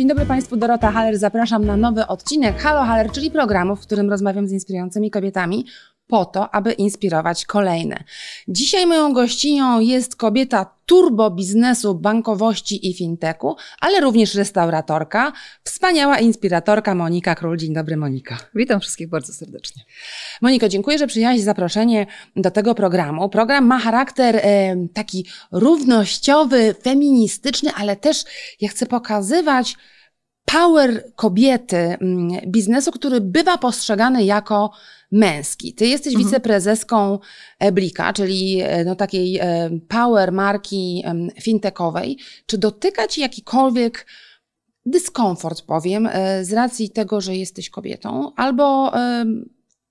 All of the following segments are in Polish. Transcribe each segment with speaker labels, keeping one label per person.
Speaker 1: Dzień dobry Państwu, Dorota Haller. Zapraszam na nowy odcinek Halo Haller, czyli programu, w którym rozmawiam z inspirującymi kobietami po to, aby inspirować kolejne. Dzisiaj moją gościnią jest kobieta turbo biznesu, bankowości i fintechu, ale również restauratorka, wspaniała inspiratorka Monika Król. Dzień dobry Monika.
Speaker 2: Witam wszystkich bardzo serdecznie.
Speaker 1: Moniko, dziękuję, że przyjęłaś zaproszenie do tego programu. Program ma charakter e, taki równościowy, feministyczny, ale też ja chcę pokazywać power kobiety, mm, biznesu, który bywa postrzegany jako męski. Ty jesteś mhm. wiceprezeską Blika, czyli e, no, takiej e, power marki fintechowej. Czy dotyka ci jakikolwiek dyskomfort, powiem, e, z racji tego, że jesteś kobietą, albo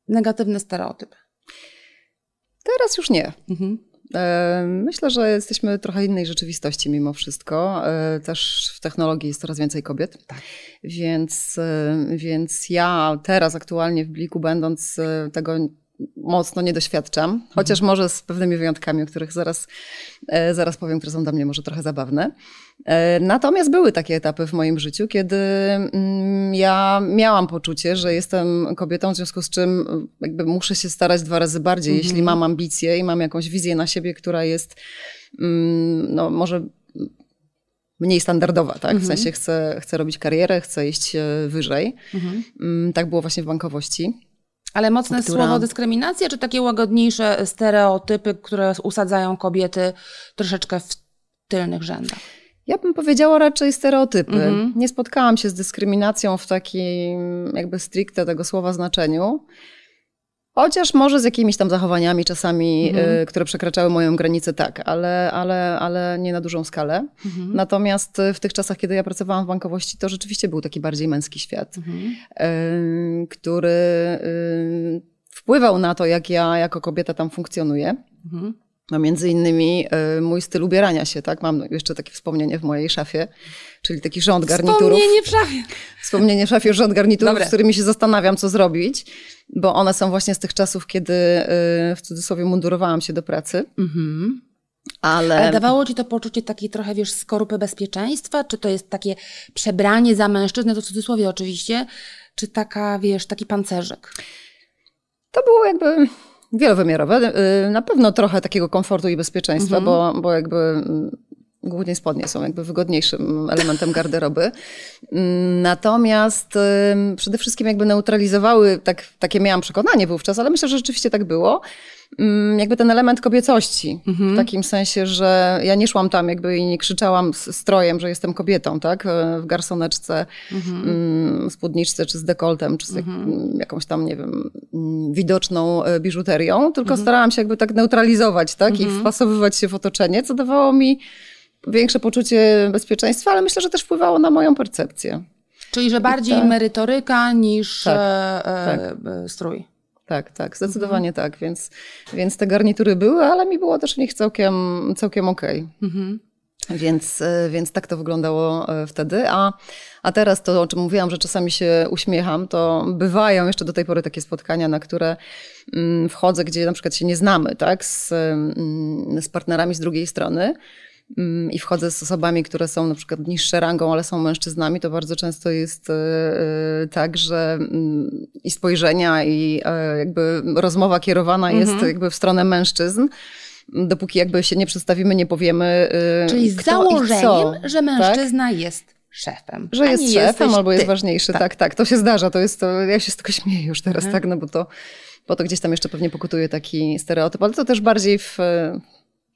Speaker 1: negatywny stereotyp?
Speaker 2: Teraz już nie. Mhm. Myślę, że jesteśmy trochę innej rzeczywistości mimo wszystko. Też w technologii jest coraz więcej kobiet. Tak. Więc, więc ja teraz aktualnie w Bliku będąc tego mocno nie doświadczam, chociaż może z pewnymi wyjątkami, o których zaraz, e, zaraz powiem, które są dla mnie może trochę zabawne. E, natomiast były takie etapy w moim życiu, kiedy mm, ja miałam poczucie, że jestem kobietą, w związku z czym jakby muszę się starać dwa razy bardziej, mhm. jeśli mam ambicje i mam jakąś wizję na siebie, która jest mm, no może mniej standardowa, tak? W mhm. sensie chcę, chcę robić karierę, chcę iść e, wyżej. Mhm. Mm, tak było właśnie w bankowości.
Speaker 1: Ale mocne która... słowo dyskryminacja, czy takie łagodniejsze stereotypy, które usadzają kobiety troszeczkę w tylnych rzędach?
Speaker 2: Ja bym powiedziała raczej stereotypy. Mhm. Nie spotkałam się z dyskryminacją w takim jakby stricte tego słowa znaczeniu. Chociaż może z jakimiś tam zachowaniami czasami, mhm. y, które przekraczały moją granicę, tak, ale, ale, ale nie na dużą skalę. Mhm. Natomiast w tych czasach, kiedy ja pracowałam w bankowości, to rzeczywiście był taki bardziej męski świat, mhm. y, który y, wpływał na to, jak ja jako kobieta tam funkcjonuję. No między innymi y, mój styl ubierania się, tak? Mam jeszcze takie wspomnienie w mojej szafie, czyli taki rząd garniturów.
Speaker 1: Wspomnienie w szafie.
Speaker 2: Wspomnienie w szafie, rząd garniturów, Dobre. z którymi się zastanawiam, co zrobić, bo one są właśnie z tych czasów, kiedy y, w cudzysłowie mundurowałam się do pracy. Mhm.
Speaker 1: Ale... Ale... dawało ci to poczucie takiej trochę, wiesz, skorupy bezpieczeństwa? Czy to jest takie przebranie za mężczyznę, to w cudzysłowie oczywiście, czy taka, wiesz, taki pancerzyk?
Speaker 2: To było jakby Wielowymiarowe. Y, na pewno trochę takiego komfortu i bezpieczeństwa, mhm. bo, bo jakby mm, głównie spodnie są jakby wygodniejszym elementem garderoby. Mm, natomiast przede wszystkim jakby neutralizowały, tak, takie miałam przekonanie wówczas, ale myślę, że rzeczywiście tak było, jakby ten element kobiecości. Mhm. W takim sensie, że ja nie szłam tam jakby i nie krzyczałam z strojem, że jestem kobietą, tak? W garsoneczce, mhm. Spódniczce, czy z dekoltem, czy z mhm. jakąś tam, nie wiem, widoczną e, biżuterią, tylko mhm. starałam się jakby tak neutralizować, tak? I mhm. wpasowywać się w otoczenie, co dawało mi większe poczucie bezpieczeństwa, ale myślę, że też wpływało na moją percepcję.
Speaker 1: Czyli, że bardziej tak. merytoryka niż tak, e, tak. E, strój.
Speaker 2: Tak, tak, zdecydowanie mhm. tak. Więc, więc te garnitury były, ale mi było też w nich całkiem, całkiem okej. Okay. Mhm. Więc, e, więc tak to wyglądało e, wtedy. A, a teraz to, o czym mówiłam, że czasami się uśmiecham, to bywają jeszcze do tej pory takie spotkania, na które mm, wchodzę, gdzie na przykład się nie znamy, tak, z, mm, z partnerami z drugiej strony. I wchodzę z osobami, które są na przykład niższe rangą, ale są mężczyznami, to bardzo często jest e, e, tak, że mm, i spojrzenia, i e, jakby rozmowa kierowana jest mhm. jakby w stronę mężczyzn dopóki jakby się nie przedstawimy, nie powiemy.
Speaker 1: Czyli z założeniem, że mężczyzna tak? jest szefem.
Speaker 2: Że jest szefem albo jest ty. ważniejszy. Tak. tak. tak, to się zdarza. To jest to, ja się z tego śmieję już teraz, mhm. tak, no bo to, bo to gdzieś tam jeszcze pewnie pokutuje taki stereotyp, ale to też bardziej w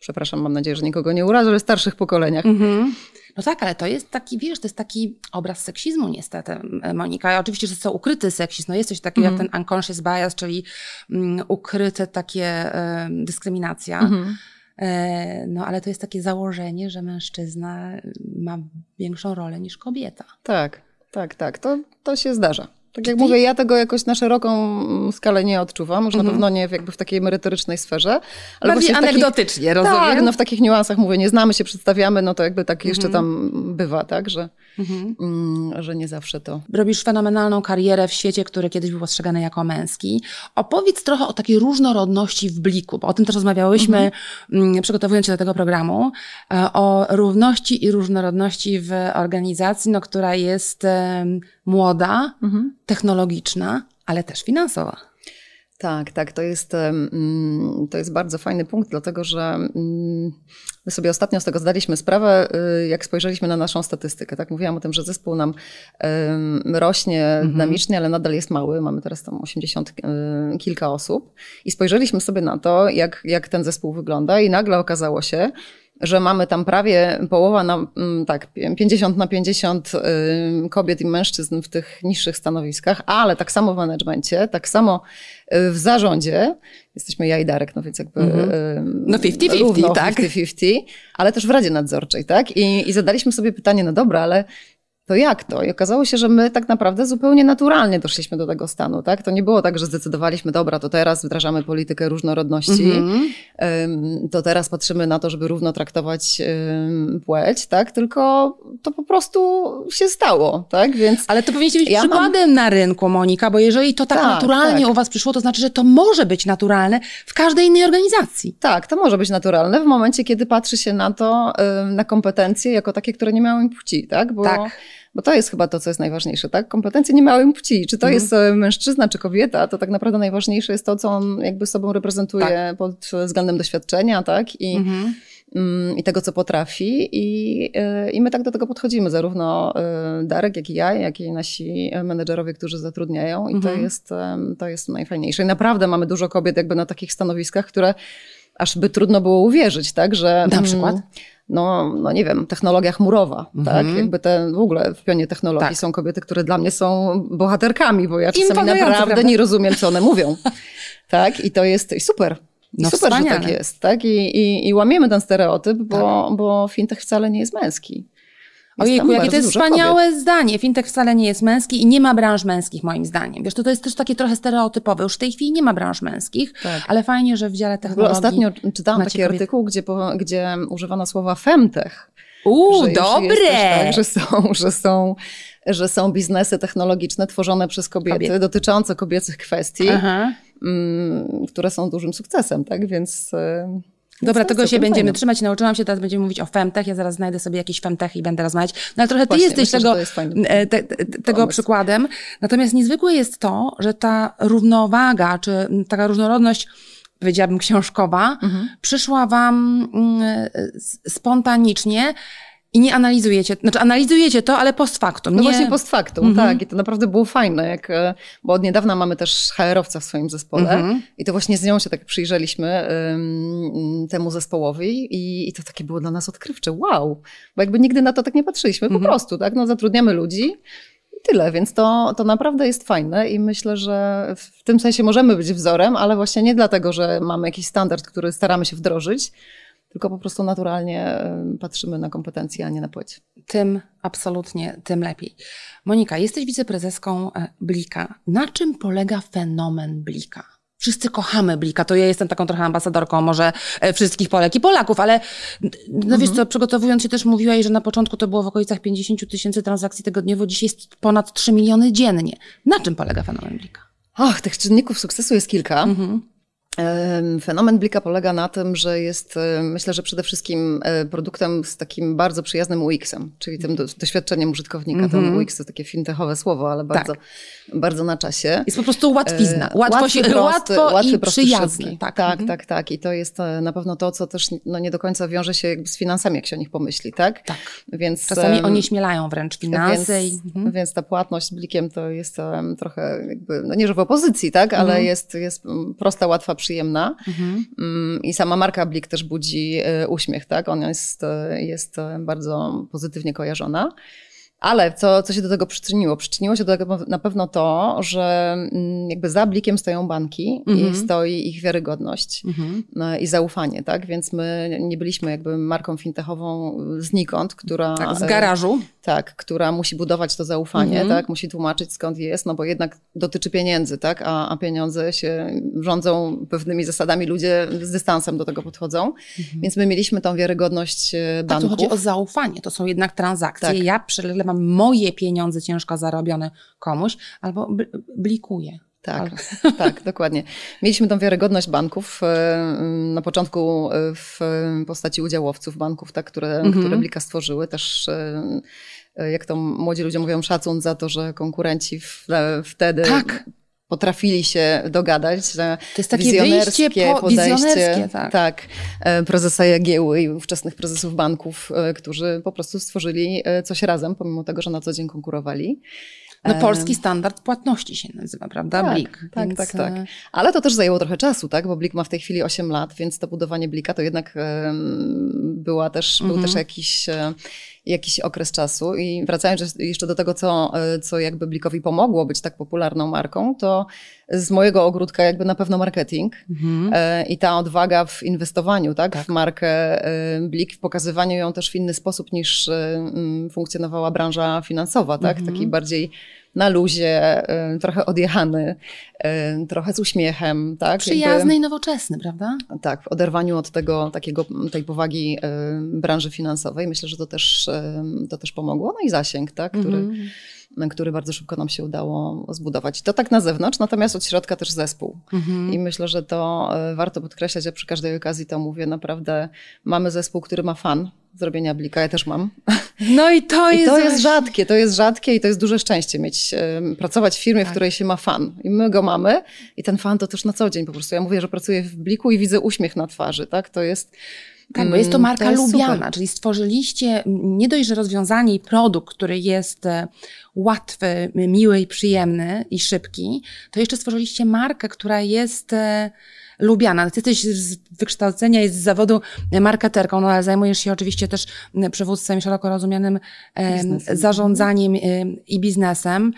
Speaker 2: przepraszam, mam nadzieję, że nikogo nie urażę, ale starszych pokoleniach. Mhm.
Speaker 1: No tak, ale to jest taki, wiesz, to jest taki obraz seksizmu niestety, Monika. Oczywiście, że to ukryty seksizm. No jest coś takiego jak mhm. ten unconscious bias, czyli um, ukryte takie um, dyskryminacja. Mhm. E, no ale to jest takie założenie, że mężczyzna ma większą rolę niż kobieta.
Speaker 2: Tak, tak, tak. To, to się zdarza. Tak jak mówię, ja tego jakoś na szeroką skalę nie odczuwam, już na
Speaker 1: Mhm.
Speaker 2: pewno nie w, jakby w takiej merytorycznej sferze.
Speaker 1: Bardziej
Speaker 2: Ale właśnie w takich-
Speaker 1: anegdotycznie, rozumiem?
Speaker 2: Tak, no w takich niuansach mówię, nie znamy się, przedstawiamy, no to jakby tak jeszcze
Speaker 1: Mhm.
Speaker 2: tam bywa, tak, że, mm, że nie zawsze to.
Speaker 1: Robisz fenomenalną karierę w świecie, który kiedyś był postrzegany jako męski. Opowiedz trochę o takiej różnorodności w bliku, bo o tym też rozmawiałyśmy, mm, przygotowując się do tego programu, e, o równości i różnorodności w organizacji, no, która jest młoda, technologiczna, ale też finansowa.
Speaker 2: Tak, tak, to jest, mm, to jest bardzo fajny punkt, dlatego że mm, my sobie ostatnio z tego zdaliśmy sprawę, y, jak spojrzeliśmy na naszą statystykę. Tak, mówiłam o tym, że zespół nam rośnie dynamicznie, ale nadal jest mały. Mamy teraz tam 80 y, kilka osób i spojrzeliśmy sobie na to, jak, jak ten zespół wygląda i nagle okazało się, że mamy tam prawie połowa na, mm, tak, 50 na 50 y, kobiet i mężczyzn w tych niższych stanowiskach, ale tak samo w managemencie, tak samo y, w zarządzie. Jesteśmy ja i Darek, no więc jakby y,
Speaker 1: No 50-50,
Speaker 2: równo
Speaker 1: tak?
Speaker 2: 50-50, ale też w Radzie Nadzorczej, tak? I, I zadaliśmy sobie pytanie, no dobra, ale to jak to? I okazało się, że my tak naprawdę zupełnie naturalnie doszliśmy do tego stanu, tak? To nie było tak, że zdecydowaliśmy, dobra, to teraz wdrażamy politykę różnorodności,
Speaker 1: Mhm.
Speaker 2: Ym, to teraz patrzymy na to, żeby równo traktować płeć, tak? Tylko to po prostu się stało, tak? Więc
Speaker 1: Ale to powinniście być
Speaker 2: Ja mam-
Speaker 1: przykładem na rynku, Monika, bo jeżeli to tak,
Speaker 2: Tak,
Speaker 1: naturalnie
Speaker 2: tak.
Speaker 1: u Was przyszło, to znaczy, że to może być naturalne w każdej innej organizacji.
Speaker 2: tak, to może być naturalne w momencie, kiedy patrzy się na to, na kompetencje jako takie, które nie mają płci, tak? Bo,
Speaker 1: Tak.
Speaker 2: Bo to jest chyba to, co jest najważniejsze, tak? Kompetencje nie mają płci. Czy to
Speaker 1: Mhm.
Speaker 2: jest e, mężczyzna, czy kobieta, to tak naprawdę najważniejsze jest to, co on jakby sobą reprezentuje
Speaker 1: Tak.
Speaker 2: pod względem doświadczenia, tak? I,
Speaker 1: Mhm.
Speaker 2: Mm, i tego, co potrafi. I, y, I my tak do tego podchodzimy, zarówno y, Darek, jak i ja, jak i nasi menedżerowie, którzy zatrudniają. I
Speaker 1: Mhm.
Speaker 2: to, jest, em, to jest najfajniejsze. I naprawdę mamy dużo kobiet jakby na takich stanowiskach, które aż by trudno było uwierzyć, tak, że...
Speaker 1: Na
Speaker 2: mm,
Speaker 1: przykład?
Speaker 2: No, no nie wiem, technologia chmurowa,
Speaker 1: Mhm.
Speaker 2: tak? Jakby te w ogóle w pionie technologii
Speaker 1: Tak.
Speaker 2: są kobiety, które dla mnie są bohaterkami, bo ja czasami naprawdę
Speaker 1: prawda?
Speaker 2: nie rozumiem, co one mówią. tak? I to jest super.
Speaker 1: No
Speaker 2: super, że
Speaker 1: wspaniale.
Speaker 2: tak jest, tak? I, i, I łamiemy ten stereotyp, bo, bo fintech wcale nie jest męski.
Speaker 1: Ojejku, jakie to jest wspaniałe zdanie. Fintech wcale nie jest męski i nie ma branż męskich, moim zdaniem. Wiesz, to, to jest też takie trochę stereotypowe. Już w tej chwili nie ma branż męskich,
Speaker 2: Tak.
Speaker 1: ale fajnie, że w dziale technologii...
Speaker 2: ostatnio czytałam taki
Speaker 1: kobiety.
Speaker 2: artykuł, gdzie, gdzie używano słowa femtech.
Speaker 1: Uuu,
Speaker 2: że
Speaker 1: dobre!
Speaker 2: Tak, że są, że, są, że są biznesy technologiczne tworzone przez kobiety,
Speaker 1: Kobiety.
Speaker 2: dotyczące kobiecych kwestii,
Speaker 1: Aha.
Speaker 2: Mm, które są dużym sukcesem, tak? Więc. e,
Speaker 1: Dobra, tego się będziemy
Speaker 2: fajne.
Speaker 1: trzymać. Nauczyłam się, teraz będziemy mówić o femtech. Ja zaraz znajdę sobie jakiś femtech i będę rozmawiać. No ale trochę ty
Speaker 2: Właśnie,
Speaker 1: jesteś
Speaker 2: myślę,
Speaker 1: tego, e, te, te, tego
Speaker 2: pomysł.
Speaker 1: przykładem. Natomiast niezwykłe jest to, że ta równowaga, czy taka różnorodność, powiedziałabym książkowa,
Speaker 2: Mhm.
Speaker 1: przyszła wam mm, s- spontanicznie i nie analizujecie, znaczy analizujecie to, ale post factum.
Speaker 2: No
Speaker 1: nie...
Speaker 2: właśnie post factum,
Speaker 1: Mhm.
Speaker 2: tak. I to naprawdę było fajne, jak, e, bo od niedawna mamy też HR-owca w swoim zespole
Speaker 1: Mhm.
Speaker 2: i to właśnie z nią się tak przyjrzeliśmy ym, temu zespołowi i, i to takie było dla nas odkrywcze. Wow! Bo jakby nigdy na to tak nie patrzyliśmy, po
Speaker 1: Mhm.
Speaker 2: prostu, tak? No zatrudniamy ludzi i tyle, więc to, to naprawdę jest fajne i myślę, że w tym sensie możemy być wzorem, ale właśnie nie dlatego, że mamy jakiś standard, który staramy się wdrożyć, tylko po prostu naturalnie ym, patrzymy na kompetencje, a nie na płeć.
Speaker 1: tym absolutnie, tym lepiej. Monika, jesteś wiceprezeską e, Blika. Na czym polega fenomen Blika? Wszyscy kochamy Blika, to ja jestem taką trochę ambasadorką może e, wszystkich Polek i Polaków, ale no wiesz co, przygotowując się też mówiłaś, że na początku to było w okolicach 50 tysięcy transakcji tygodniowo, dzisiaj jest ponad 3 miliony dziennie. Na czym polega fenomen Blika?
Speaker 2: Ach, tych czynników sukcesu jest kilka.
Speaker 1: Mhm.
Speaker 2: Fenomen Blika polega na tym, że jest, e, myślę, że przede wszystkim e, produktem z takim bardzo przyjaznym UX-em, czyli tym do, doświadczeniem użytkownika.
Speaker 1: Mhm.
Speaker 2: Ten UX to takie fintechowe słowo, ale bardzo, bardzo na czasie.
Speaker 1: Jest po prostu łatwizna.
Speaker 2: E,
Speaker 1: Łatwo,
Speaker 2: łatwy,
Speaker 1: się,
Speaker 2: prosty,
Speaker 1: łatwo
Speaker 2: łatwy,
Speaker 1: i przyjazny. Tak,
Speaker 2: tak,
Speaker 1: Mhm.
Speaker 2: tak, tak. I to jest na pewno to, co też no, nie do końca wiąże się z finansami, jak się o nich pomyśli, tak?
Speaker 1: tak.
Speaker 2: Więc,
Speaker 1: Czasami
Speaker 2: em,
Speaker 1: onieśmielają wręcz finanse.
Speaker 2: więc,
Speaker 1: i, mhm.
Speaker 2: więc ta płatność z blikiem to jest em, trochę jakby, no nie że w opozycji, tak, ale
Speaker 1: Mhm.
Speaker 2: jest, jest mm, prosta, łatwa, przyjemna.
Speaker 1: Mhm.
Speaker 2: Mm, I sama marka Blik też budzi e, uśmiech, tak? Ona jest, e, jest e, bardzo pozytywnie kojarzona. Ale co, co się do tego przyczyniło? Przyczyniło się do tego na pewno to, że mm, jakby za blikiem stoją banki mhm. i stoi ich wiarygodność mhm. No i zaufanie, tak? Więc my nie byliśmy jakby marką fintechową znikąd, która...
Speaker 1: Tak, z garażu.
Speaker 2: Tak, która musi budować to zaufanie, mhm. tak? Musi tłumaczyć skąd jest, no bo jednak dotyczy pieniędzy, tak? A, a pieniądze się rządzą pewnymi zasadami, ludzie z dystansem do tego podchodzą. Mhm. Więc my mieliśmy tą wiarygodność banków. Tak, tu
Speaker 1: chodzi o zaufanie, to są jednak transakcje. Tak. Ja przelewam moje pieniądze ciężko zarobione komuś albo blikuję.
Speaker 2: Tak, tak, dokładnie. Mieliśmy tą wiarygodność banków e, na początku e, w postaci udziałowców banków, tak, które, mhm. które Blika stworzyły. Też e, jak to młodzi ludzie mówią, szacun za to, że konkurenci wtedy tak potrafili się dogadać,
Speaker 1: to jest takie wizjonerskie po, podejście, wizjonerskie, tak.
Speaker 2: tak, prezesa Jagieły i ówczesnych prezesów banków, którzy po prostu stworzyli coś razem, pomimo tego, że na co dzień konkurowali.
Speaker 1: No polski standard płatności się nazywa, prawda?
Speaker 2: Tak,
Speaker 1: Blik.
Speaker 2: Tak, więc... tak, tak. Ale to też zajęło trochę czasu, tak? Bo Blik ma w tej chwili 8 lat, więc to budowanie Blika to jednak była też, mhm. był też jakiś e, jakiś okres czasu. I wracając jeszcze do tego, co, co jakby Blikowi pomogło być tak popularną marką, to z mojego ogródka jakby na pewno marketing mhm. E, i ta odwaga w inwestowaniu tak, tak, w markę Blik, w pokazywaniu ją też w inny sposób niż funkcjonowała branża finansowa, tak? Mhm. Taki bardziej na luzie, trochę odjechany, trochę z uśmiechem. Tak?
Speaker 1: Przyjazny Jakby, i nowoczesny, prawda?
Speaker 2: Tak, w oderwaniu od tego, takiego, tej powagi branży finansowej. Myślę, że to też, to też pomogło. No i zasięg, tak? który, mm który bardzo szybko nam się udało zbudować. To tak na zewnątrz, natomiast od środka też zespół. Mhm. I myślę, że to warto podkreślać, ja przy każdej okazji to mówię, naprawdę mamy zespół, który ma fan zrobienia blika, ja też mam.
Speaker 1: No i to jest...
Speaker 2: I to jest rzadkie, to jest rzadkie i to jest duże szczęście mieć, pracować w firmie, tak. w której się ma fan. I my go mamy i ten fan to też na co dzień po prostu. Ja mówię, że pracuję w bliku i widzę uśmiech na twarzy, tak? To jest...
Speaker 1: Tak, bo jest to mm, marka to jest lubiana, super. czyli stworzyliście nie dość, że rozwiązanie i produkt, który jest e, łatwy, miły i przyjemny i szybki, to jeszcze stworzyliście markę, która jest e, lubiana. Ty jesteś z wykształcenia i z zawodu marketerką, no ale zajmujesz się oczywiście też przywództwem szeroko rozumianym biznesem. zarządzaniem i biznesem.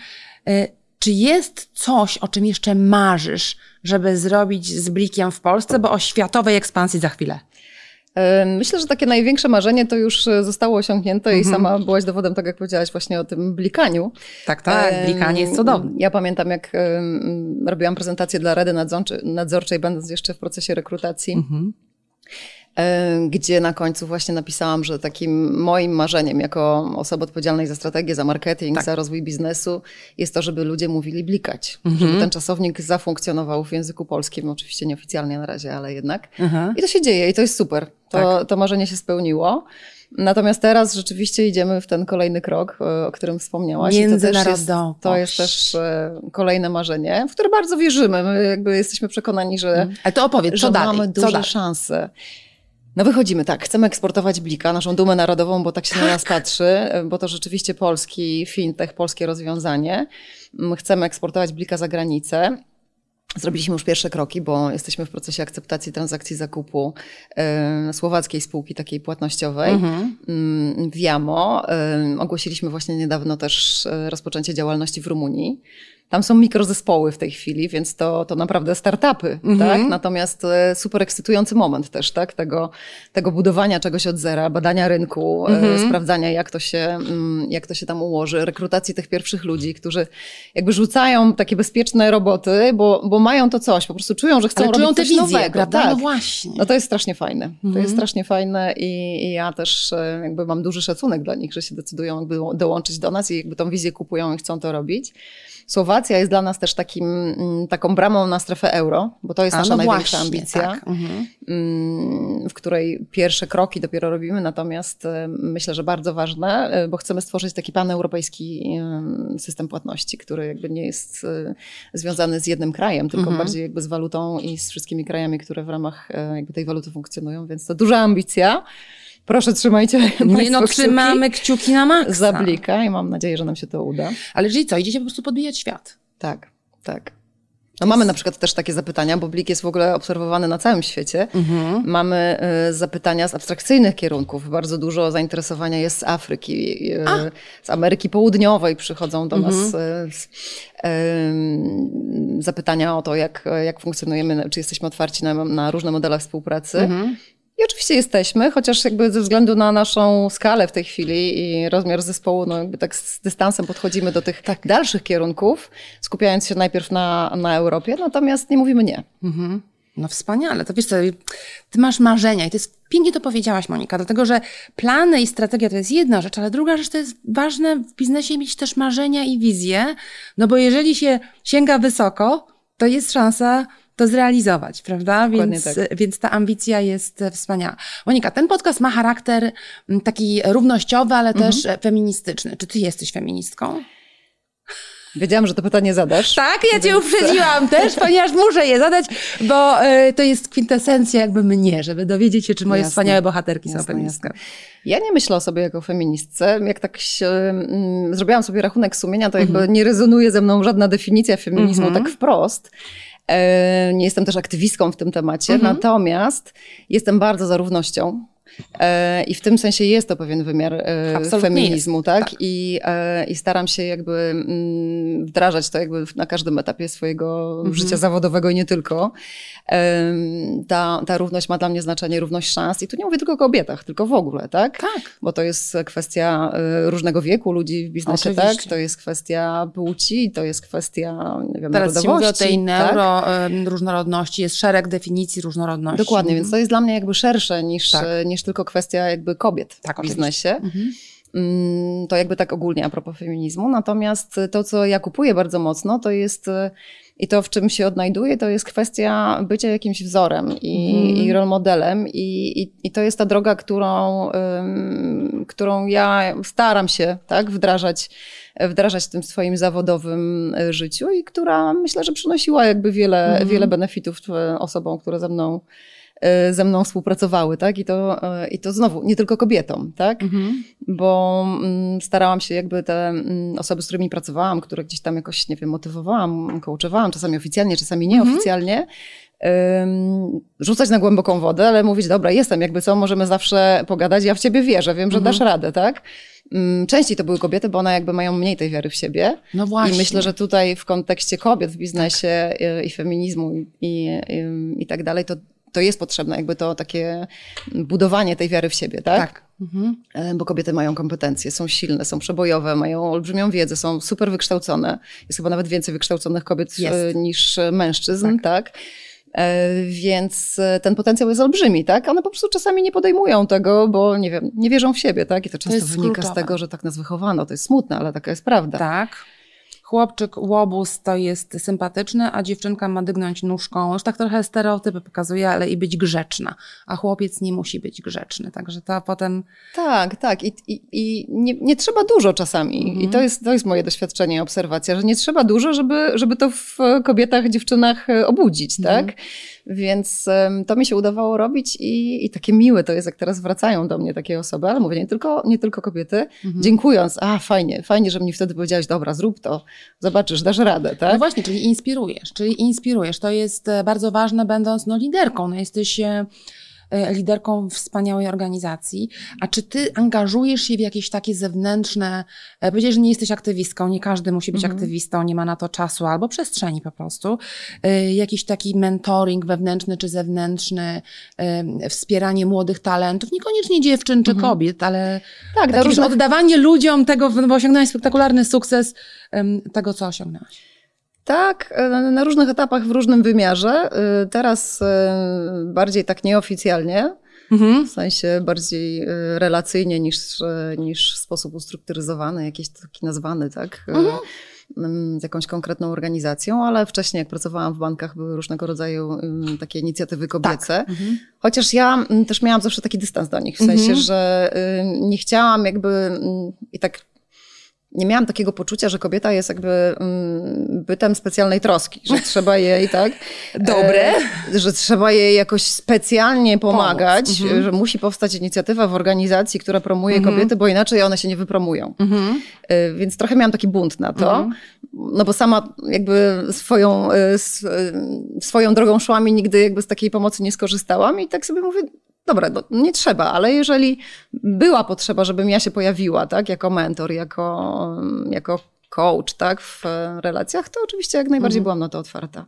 Speaker 1: E, czy jest coś, o czym jeszcze marzysz, żeby zrobić z Blikiem w Polsce, bo o światowej ekspansji za chwilę?
Speaker 2: Myślę, że takie największe marzenie to już e, zostało osiągnięte i mhm. sama byłaś dowodem, tak jak powiedziałaś właśnie o tym blikaniu.
Speaker 1: Tak, tak, blikanie jest cudowne.
Speaker 2: Ja pamiętam, jak robiłam prezentację dla Rady Nadzorczej, będąc jeszcze w procesie rekrutacji. Mhm gdzie na końcu właśnie napisałam, że takim moim marzeniem jako osoby odpowiedzialnej za strategię, za marketing, tak. za rozwój biznesu jest to, żeby ludzie mówili blikać. Mhm. Żeby ten czasownik zafunkcjonował w języku polskim, oczywiście nieoficjalnie na razie, ale jednak. Mhm. I to się dzieje i to jest super. To, tak. to marzenie się spełniło. Natomiast teraz rzeczywiście idziemy w ten kolejny krok, o którym wspomniałaś.
Speaker 1: I to też
Speaker 2: jest, to jest też e, kolejne marzenie, w które bardzo wierzymy. My jakby jesteśmy przekonani, że, mhm.
Speaker 1: Ale to opowiedz,
Speaker 2: że
Speaker 1: dalej?
Speaker 2: mamy duże szanse. No wychodzimy, tak, chcemy eksportować Blika, naszą dumę narodową, bo tak się tak. na nas patrzy, bo to rzeczywiście polski fintech, polskie rozwiązanie. Chcemy eksportować Blika za granicę. Zrobiliśmy już pierwsze kroki, bo jesteśmy w procesie akceptacji transakcji zakupu y, słowackiej spółki takiej płatnościowej mhm. Viamo. Y, ogłosiliśmy właśnie niedawno też e, rozpoczęcie działalności w Rumunii. Tam są mikrozespoły w tej chwili, więc to, to naprawdę startupy, mhm. tak? Natomiast e, super ekscytujący moment też, tak? Tego, tego budowania czegoś od zera, badania rynku, e, mhm. sprawdzania jak to, się, mm, jak to się tam ułoży, rekrutacji tych pierwszych ludzi, którzy jakby rzucają takie bezpieczne roboty, bo, bo mają to coś, po prostu czują, że chcą Ale robić coś wizje, nowego.
Speaker 1: Prawda? Tak. No właśnie.
Speaker 2: No to jest strasznie fajne. To jest mhm. strasznie fajne i, i, ja też e, jakby mam duży szacunek dla nich, że się decydują jakby dołączyć do nas i jakby tą wizję kupują i chcą to robić. Słowacja jest dla nas też takim, mm, taką bramą na strefę euro, bo to jest A, nasza no największa właśnie, ambicja, tak. mhm. Mm, w której pierwsze kroki dopiero robimy, natomiast e, myślę, że bardzo ważne, e, bo chcemy stworzyć taki paneuropejski system płatności, który jakby nie jest związany z jednym krajem, tylko mhm. bardziej jakby z walutą i z wszystkimi krajami, które w ramach jakby tej waluty funkcjonują, więc to duża ambicja. Proszę, trzymajcie
Speaker 1: Nie no, trzymamy kciuki na maksa.
Speaker 2: Za blika i mam nadzieję, że nam się to uda.
Speaker 1: Ale czyli co, idziecie po prostu podbijać świat?
Speaker 2: Tak, tak. No mamy na przykład też takie zapytania, bo Blik jest w ogóle obserwowany na całym świecie. Mhm. Mamy y, zapytania z abstrakcyjnych kierunków. Bardzo dużo zainteresowania jest z Afryki, y, z Ameryki Południowej przychodzą do mhm. nas y, zapytania o to, jak, jak funkcjonujemy, czy jesteśmy otwarci na, na różne modele współpracy. Mhm. I oczywiście jesteśmy, chociaż jakby ze względu na naszą skalę w tej chwili i rozmiar zespołu, no jakby tak z dystansem podchodzimy do tych tak. dalszych kierunków, skupiając się najpierw na, na Europie, natomiast nie mówimy nie. Mhm.
Speaker 1: No wspaniale, to wiesz co, ty masz marzenia i to jest, pięknie to powiedziałaś Monika, dlatego że plany i strategia to jest jedna rzecz, ale druga rzecz to jest ważne w biznesie mieć też marzenia i wizje, no bo jeżeli się sięga wysoko, to jest szansa to zrealizować, prawda? Więc, tak. więc ta ambicja jest wspaniała. Monika, ten podcast ma charakter taki równościowy, ale mhm. też feministyczny. Czy ty jesteś feministką?
Speaker 2: Wiedziałam, że to pytanie zadasz.
Speaker 1: Tak, ja cię uprzedziłam też, ponieważ muszę je zadać, bo y, to jest kwintesencja jakby mnie, żeby dowiedzieć się, czy moje jasne, wspaniałe bohaterki jasne, są feministką.
Speaker 2: Ja nie myślę o sobie jako feministce. Jak tak się, mm, zrobiłam sobie rachunek sumienia, to jakby mhm. nie rezonuje ze mną żadna definicja feminizmu mhm. tak wprost. E, nie jestem też aktywistką w tym temacie, mhm. natomiast jestem bardzo za równością. E, I w tym sensie jest to pewien wymiar e, Absolutnie feminizmu, tak? tak. I, I staram się jakby mm, wdrażać to jakby na każdym etapie swojego mhm. życia zawodowego i nie tylko. Ta, ta równość ma dla mnie znaczenie, równość szans. I tu nie mówię tylko o kobietach, tylko w ogóle, tak?
Speaker 1: Tak.
Speaker 2: Bo to jest kwestia różnego wieku ludzi w biznesie, tak? Oczywiście. tak? To jest kwestia płci, to jest kwestia, nie wiem,
Speaker 1: Teraz narodowości. Teraz o tej neuro tak? różnorodności, jest szereg definicji różnorodności.
Speaker 2: Dokładnie, mhm. więc to jest dla mnie jakby szersze niż, tak. niż tylko kwestia jakby kobiet tak, w biznesie. Mhm. Mm, to jakby tak ogólnie a propos feminizmu. Natomiast to, co ja kupuję bardzo mocno, to jest i to, w czym się odnajduję, to jest kwestia bycia jakimś wzorem i, mm. i role modelem. I, i, I, to jest ta droga, którą, którą ja staram się tak, wdrażać, wdrażać w tym swoim zawodowym życiu i która myślę, że przynosiła jakby wiele, mm. wiele benefitów osobom, które ze mną E, ze mną współpracowały, tak? I to, e, i to znowu nie tylko kobietom, tak? Mhm. Bo mm, starałam się jakby te mm, osoby, z którymi pracowałam, które gdzieś tam jakoś, nie wiem, motywowałam, coachowałam, czasami oficjalnie, czasami nieoficjalnie, mhm. rzucać na głęboką wodę, ale mówić, dobra, jestem, jakby co, możemy zawsze pogadać, ja w ciebie wierzę, wiem, że mhm. dasz radę, tak? Mm, częściej to były kobiety, bo one jakby mają mniej tej wiary w siebie.
Speaker 1: No właśnie.
Speaker 2: I myślę, że tutaj w kontekście kobiet w biznesie tak. i, i feminizmu i, i, i tak dalej, to to jest potrzebne, jakby to takie budowanie tej wiary w siebie, tak? Tak. Mhm. E, bo kobiety mają kompetencje, są silne, są przebojowe, mają olbrzymią wiedzę, są super wykształcone. Jest chyba nawet więcej wykształconych kobiet jest. E, niż mężczyzn, tak? tak? Więc ten potencjał jest olbrzymi, tak? One po prostu czasami nie podejmują tego, bo nie wiem, nie wierzą w siebie, tak? I to często to wynika z tego, że tak nas wychowano. To jest smutne, ale taka jest prawda.
Speaker 1: Tak chłopczyk łobuz to jest sympatyczny, a dziewczynka ma dygnąć nóżką. Już tak trochę stereotypy pokazuje, ale i być grzeczna. A chłopiec nie musi być grzeczny, także to potem...
Speaker 2: Tak, tak. I, i, i nie, nie, trzeba dużo czasami. Mhm. I to jest, to jest moje doświadczenie, obserwacja, że nie trzeba dużo, żeby, żeby to w kobietach, dziewczynach e, obudzić, mhm. tak? Więc to mi się udawało robić i, i takie miłe to jest, jak teraz wracają do mnie takie osoby, ale mówię, nie tylko, nie tylko kobiety, mhm. dziękując, a fajnie, fajnie, że mi wtedy powiedziałaś, dobra, zrób to, zobaczysz, dasz radę, tak?
Speaker 1: No właśnie, czyli inspirujesz, czyli inspirujesz. To jest e, bardzo ważne, będąc no, liderką. No, jesteś E, liderką wspaniałej organizacji. A czy ty angażujesz się w jakieś takie zewnętrzne, e, powiedzieć, że nie jesteś aktywistką, nie każdy musi być mhm. aktywistą, nie ma na to czasu albo przestrzeni po prostu. E, jakiś taki mentoring wewnętrzny czy zewnętrzny, wspieranie młodych talentów, niekoniecznie dziewczyn czy mhm. kobiet, ale tak, różnych... oddawanie ludziom tego, bo osiągnąłeś spektakularny sukces tego, co osiągnęłaś.
Speaker 2: Tak, e, na różnych etapach, w różnym wymiarze. E, teraz e, bardziej tak nieoficjalnie, mhm. w sensie bardziej relacyjnie niż, niż w sposób ustrukturyzowany, jakiś taki nazwany, tak? Mhm z jakąś konkretną organizacją, ale wcześniej jak pracowałam w bankach były różnego rodzaju takie inicjatywy kobiece. Tak. Mhm. Chociaż ja też miałam zawsze taki dystans do nich, w sensie, mhm. że nie chciałam jakby i tak nie miałam takiego poczucia, że kobieta jest jakby mm, bytem specjalnej troski, że trzeba jej, tak?
Speaker 1: Dobre.
Speaker 2: E, że trzeba jej jakoś specjalnie pomagać, mhm. że musi powstać inicjatywa w organizacji, która promuje mhm. kobiety, bo inaczej one się nie wypromują. Mhm. E, więc trochę miałam taki bunt na to, mhm. no bo sama jakby swoją, e, e, swoją drogą szłam i nigdy jakby z takiej pomocy nie skorzystałam i tak sobie mówię, dobra, no, nie trzeba, ale jeżeli była potrzeba, żebym ja się pojawiła, tak, jako mentor, jako, jako coach, tak, w relacjach, to oczywiście jak najbardziej mhm. byłam na to otwarta.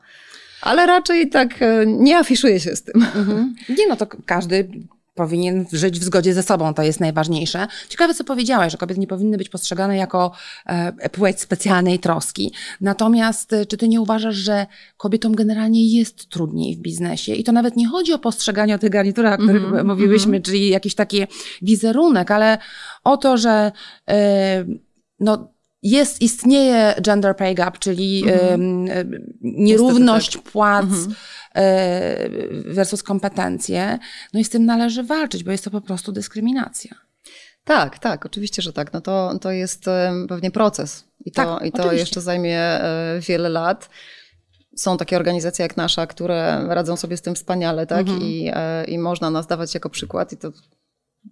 Speaker 2: Ale raczej tak e, nie afiszuję się z tym. Mhm.
Speaker 1: Nie, no to każdy powinien żyć w zgodzie ze sobą, to jest najważniejsze. Ciekawe, co powiedziałaś, że kobiety nie powinny być postrzegane jako e, płeć specjalnej troski. Natomiast e, czy ty nie uważasz, że kobietom generalnie jest trudniej w biznesie? I to nawet nie chodzi o postrzeganie o tych garniturach, o których mm -hmm, mówiłyśmy, czyli jakiś taki wizerunek, ale o to, że e, no, jest, istnieje gender pay gap, czyli -hmm. nierówność tak. płac mhm. E, versus kompetencje. No i z tym należy walczyć, bo jest to po prostu dyskryminacja.
Speaker 2: Tak, tak, oczywiście, że tak. No to, to jest pewnie proces i to, tak, i to jeszcze zajmie e, wiele lat. Są takie organizacje jak nasza, które radzą sobie z tym wspaniale, tak? Mhm. I, I można nas dawać jako przykład i to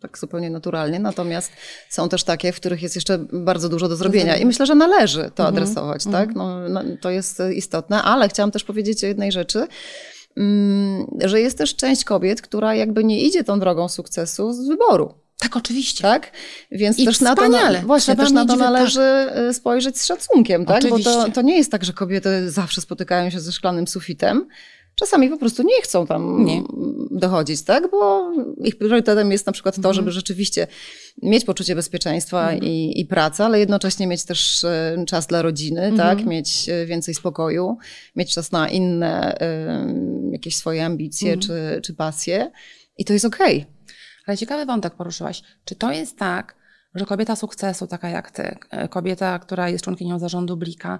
Speaker 2: tak zupełnie naturalnie. Natomiast są też takie, w których jest jeszcze bardzo dużo do zrobienia. I myślę, że należy to mhm. adresować, mhm. tak? No, no, to jest istotne, ale chciałam też powiedzieć o jednej rzeczy, Mm, że jest też część kobiet, która jakby nie idzie tą drogą sukcesu z wyboru.
Speaker 1: Tak, oczywiście.
Speaker 2: Tak? Więc I też na to, na, właśnie, też na to należy tak. Y, spojrzeć z szacunkiem, tak? Oczywiście. Bo to, to nie jest tak, że kobiety zawsze spotykają się ze szklanym sufitem. Czasami po prostu nie chcą tam nie. dochodzić, tak? Bo ich priorytetem jest na przykład to, mhm. żeby rzeczywiście mieć poczucie bezpieczeństwa mhm. i, i pracy, ale jednocześnie mieć też e, czas dla rodziny, mhm. tak? Mieć e, więcej spokoju, mieć czas na inne y, jakieś swoje ambicje mhm. czy, czy pasje. I to jest okej. Okay.
Speaker 1: Ale ciekawy wątek poruszyłaś. Czy to jest tak, że kobieta sukcesu, taka jak ty, kobieta, która jest członkinią zarządu Blika,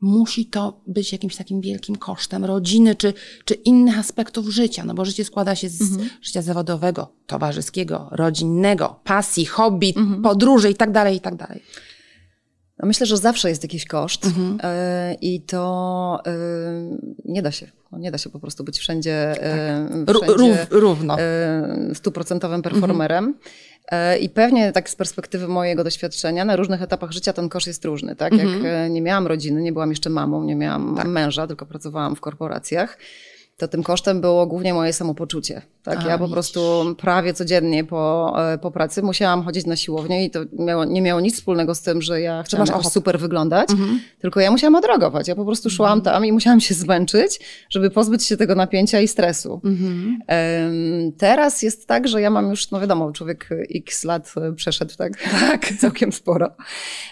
Speaker 1: musi to być jakimś takim wielkim kosztem rodziny czy, czy innych aspektów życia, no bo życie składa się z mhm. życia zawodowego, towarzyskiego, rodzinnego, pasji, hobby, mhm. podróży i tak dalej, i tak dalej.
Speaker 2: No myślę, że zawsze jest jakiś koszt mhm. E, i to y, nie da się. No nie da się po prostu być wszędzie, tak. wszędzie równo. stuprocentowym performerem. Mhm. E, I pewnie tak z perspektywy mojego doświadczenia, na różnych etapach życia ten kosz jest różny. Tak? Jak mhm. nie miałam rodziny, nie byłam jeszcze mamą, nie miałam tak. męża, tylko pracowałam w korporacjach to tym kosztem było głównie moje samopoczucie. Tak? A, ja po prostu prawie codziennie po, e, po pracy musiałam chodzić na siłownię i to miało, nie miało nic wspólnego z tym, że ja chciałam jakoś super wyglądać, mhm. tylko ja musiałam odreagować. Ja po prostu szłam mhm. tam i musiałam się zmęczyć, żeby pozbyć się tego napięcia i stresu. Mhm. Teraz jest tak, że ja mam już, no wiadomo, człowiek x lat przeszedł, tak? Tak. Całkiem sporo.